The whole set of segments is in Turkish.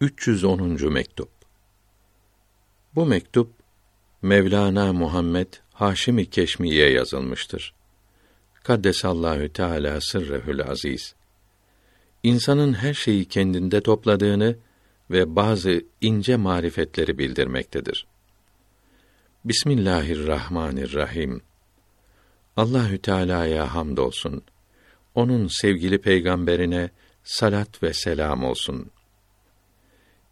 310. mektup. Bu mektup Mevlana Muhammed Haşimi Keşmiye yazılmıştır. Kaddesallahu Teala sırrehül aziz. İnsanın her şeyi kendinde topladığını ve bazı ince marifetleri bildirmektedir. Bismillahirrahmanirrahim. Allahü Teala'ya hamdolsun. Onun sevgili peygamberine salat ve selam olsun.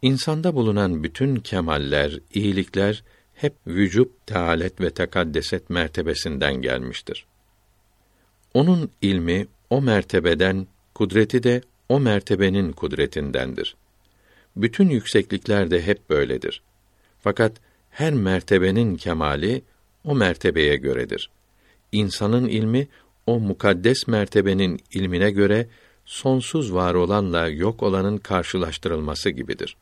İnsanda bulunan bütün kemaller, iyilikler hep vücub, tealet ve tekaddeset mertebesinden gelmiştir. Onun ilmi o mertebeden, kudreti de o mertebenin kudretindendir. Bütün yükseklikler de hep böyledir. Fakat her mertebenin kemali o mertebeye göredir. İnsanın ilmi o mukaddes mertebenin ilmine göre sonsuz var olanla yok olanın karşılaştırılması gibidir.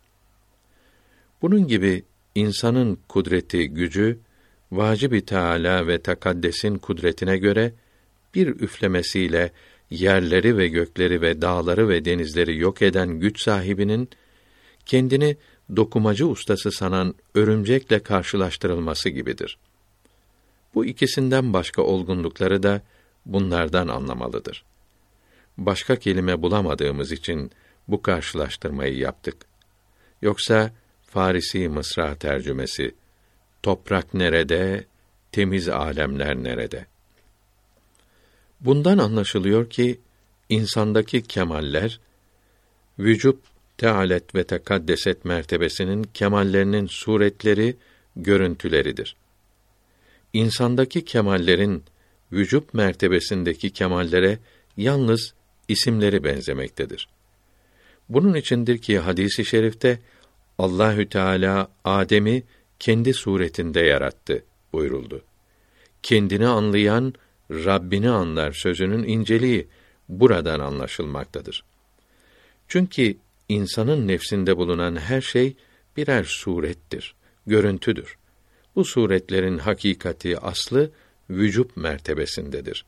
Bunun gibi insanın kudreti, gücü vacib-i Teala ve takaddesin kudretine göre bir üflemesiyle yerleri ve gökleri ve dağları ve denizleri yok eden güç sahibinin kendini dokumacı ustası sanan örümcekle karşılaştırılması gibidir. Bu ikisinden başka olgunlukları da bunlardan anlamalıdır. Başka kelime bulamadığımız için bu karşılaştırmayı yaptık. Yoksa Farisi Mısra tercümesi Toprak nerede, temiz alemler nerede? Bundan anlaşılıyor ki insandaki kemaller vücut tealet ve tekaddeset mertebesinin kemallerinin suretleri, görüntüleridir. İnsandaki kemallerin vücut mertebesindeki kemallere yalnız isimleri benzemektedir. Bunun içindir ki hadisi şerifte Allahü Teala Adem'i kendi suretinde yarattı buyuruldu. Kendini anlayan Rabbini anlar sözünün inceliği buradan anlaşılmaktadır. Çünkü insanın nefsinde bulunan her şey birer surettir, görüntüdür. Bu suretlerin hakikati aslı vücub mertebesindedir.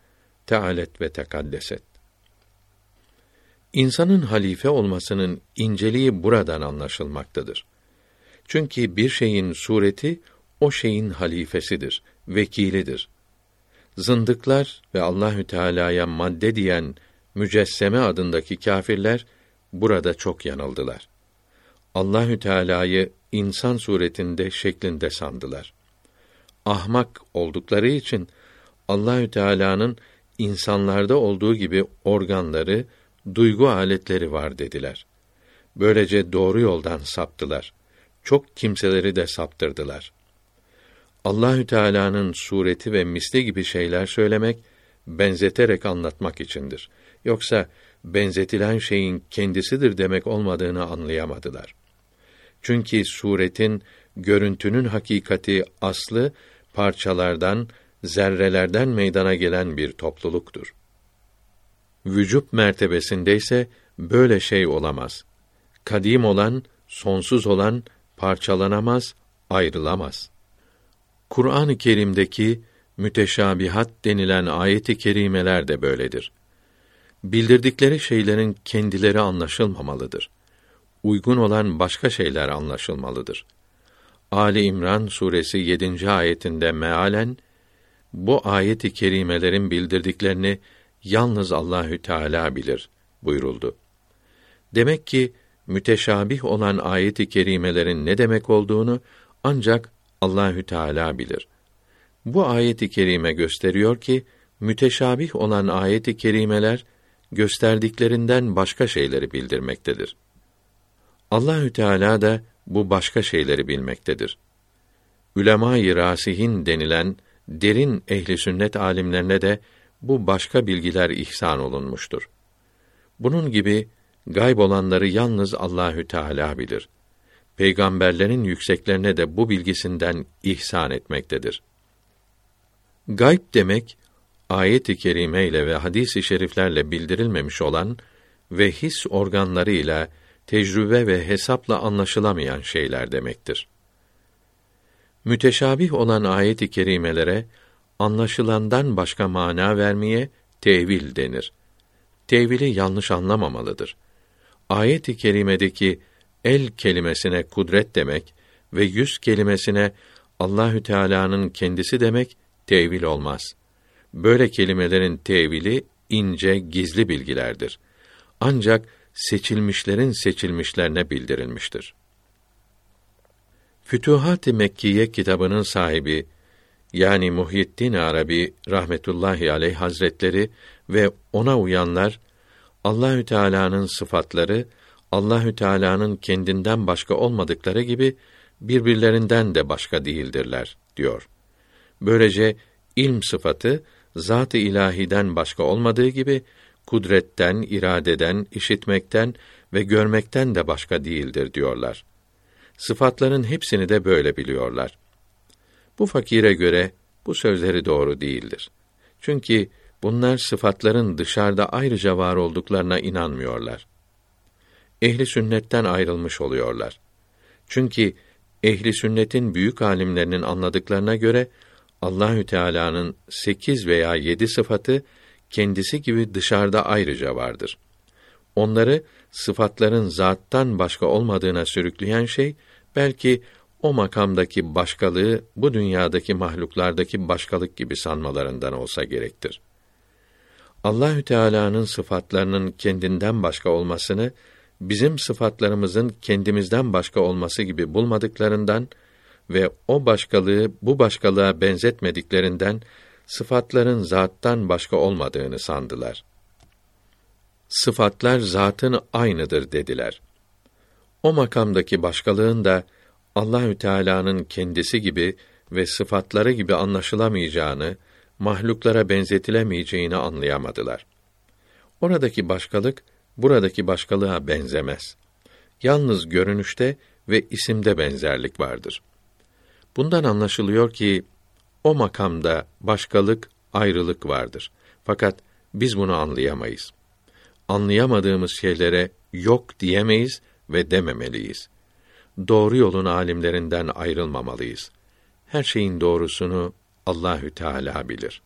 Tealet ve tekaddeset. İnsanın halife olmasının inceliği buradan anlaşılmaktadır. Çünkü bir şeyin sureti o şeyin halifesidir, vekilidir. Zındıklar ve Allahü Teala'ya madde diyen mücesseme adındaki kâfirler burada çok yanıldılar. Allahü Teala'yı insan suretinde şeklinde sandılar. Ahmak oldukları için Allahü Teala'nın insanlarda olduğu gibi organları, duygu aletleri var dediler. Böylece doğru yoldan saptılar. Çok kimseleri de saptırdılar. Allahü Teala'nın sureti ve misli gibi şeyler söylemek benzeterek anlatmak içindir. Yoksa benzetilen şeyin kendisidir demek olmadığını anlayamadılar. Çünkü suretin, görüntünün hakikati aslı parçalardan, zerrelerden meydana gelen bir topluluktur. Vücub mertebesinde ise böyle şey olamaz. Kadim olan, sonsuz olan parçalanamaz, ayrılamaz. Kur'an-ı Kerim'deki müteşabihat denilen ayeti kerimeler de böyledir. Bildirdikleri şeylerin kendileri anlaşılmamalıdır. Uygun olan başka şeyler anlaşılmalıdır. Ali İmran suresi 7. ayetinde mealen bu ayeti kerimelerin bildirdiklerini yalnız Allahü Teala bilir buyuruldu. Demek ki müteşabih olan ayeti kerimelerin ne demek olduğunu ancak Allahü Teala bilir. Bu ayeti kerime gösteriyor ki müteşabih olan ayeti kerimeler gösterdiklerinden başka şeyleri bildirmektedir. Allahü Teala da bu başka şeyleri bilmektedir. Ülema-i rasihin denilen derin ehli sünnet alimlerine de bu başka bilgiler ihsan olunmuştur. Bunun gibi gayb olanları yalnız Allahü Teala bilir. Peygamberlerin yükseklerine de bu bilgisinden ihsan etmektedir. Gayb demek ayet-i kerime ile ve hadis-i şeriflerle bildirilmemiş olan ve his organlarıyla tecrübe ve hesapla anlaşılamayan şeyler demektir. Müteşabih olan ayet-i kerimelere anlaşılandan başka mana vermeye tevil denir. Tevili yanlış anlamamalıdır. Ayet-i kerimedeki el kelimesine kudret demek ve yüz kelimesine Allahü Teala'nın kendisi demek tevil olmaz. Böyle kelimelerin tevili ince, gizli bilgilerdir. Ancak seçilmişlerin seçilmişlerine bildirilmiştir. Fütuhat-ı Mekkiye kitabının sahibi yani Muhyiddin Arabi rahmetullahi aleyh hazretleri ve ona uyanlar Allahü Teala'nın sıfatları Allahü Teala'nın kendinden başka olmadıkları gibi birbirlerinden de başka değildirler diyor. Böylece ilm sıfatı zat-ı ilahiden başka olmadığı gibi kudretten, iradeden, işitmekten ve görmekten de başka değildir diyorlar. Sıfatların hepsini de böyle biliyorlar. Bu fakire göre bu sözleri doğru değildir. Çünkü bunlar sıfatların dışarıda ayrıca var olduklarına inanmıyorlar. Ehli sünnetten ayrılmış oluyorlar. Çünkü ehli sünnetin büyük alimlerinin anladıklarına göre Allahü Teala'nın sekiz veya yedi sıfatı kendisi gibi dışarıda ayrıca vardır. Onları sıfatların zattan başka olmadığına sürükleyen şey belki o makamdaki başkalığı bu dünyadaki mahluklardaki başkalık gibi sanmalarından olsa gerektir. Allahü Teala'nın sıfatlarının kendinden başka olmasını bizim sıfatlarımızın kendimizden başka olması gibi bulmadıklarından ve o başkalığı bu başkalığa benzetmediklerinden sıfatların zattan başka olmadığını sandılar. Sıfatlar zatın aynıdır dediler. O makamdaki başkalığın da Allahü Teala'nın kendisi gibi ve sıfatları gibi anlaşılamayacağını, mahluklara benzetilemeyeceğini anlayamadılar. Oradaki başkalık buradaki başkalığa benzemez. Yalnız görünüşte ve isimde benzerlik vardır. Bundan anlaşılıyor ki o makamda başkalık, ayrılık vardır. Fakat biz bunu anlayamayız. Anlayamadığımız şeylere yok diyemeyiz ve dememeliyiz. Doğru yolun alimlerinden ayrılmamalıyız. Her şeyin doğrusunu Allahü Teala bilir.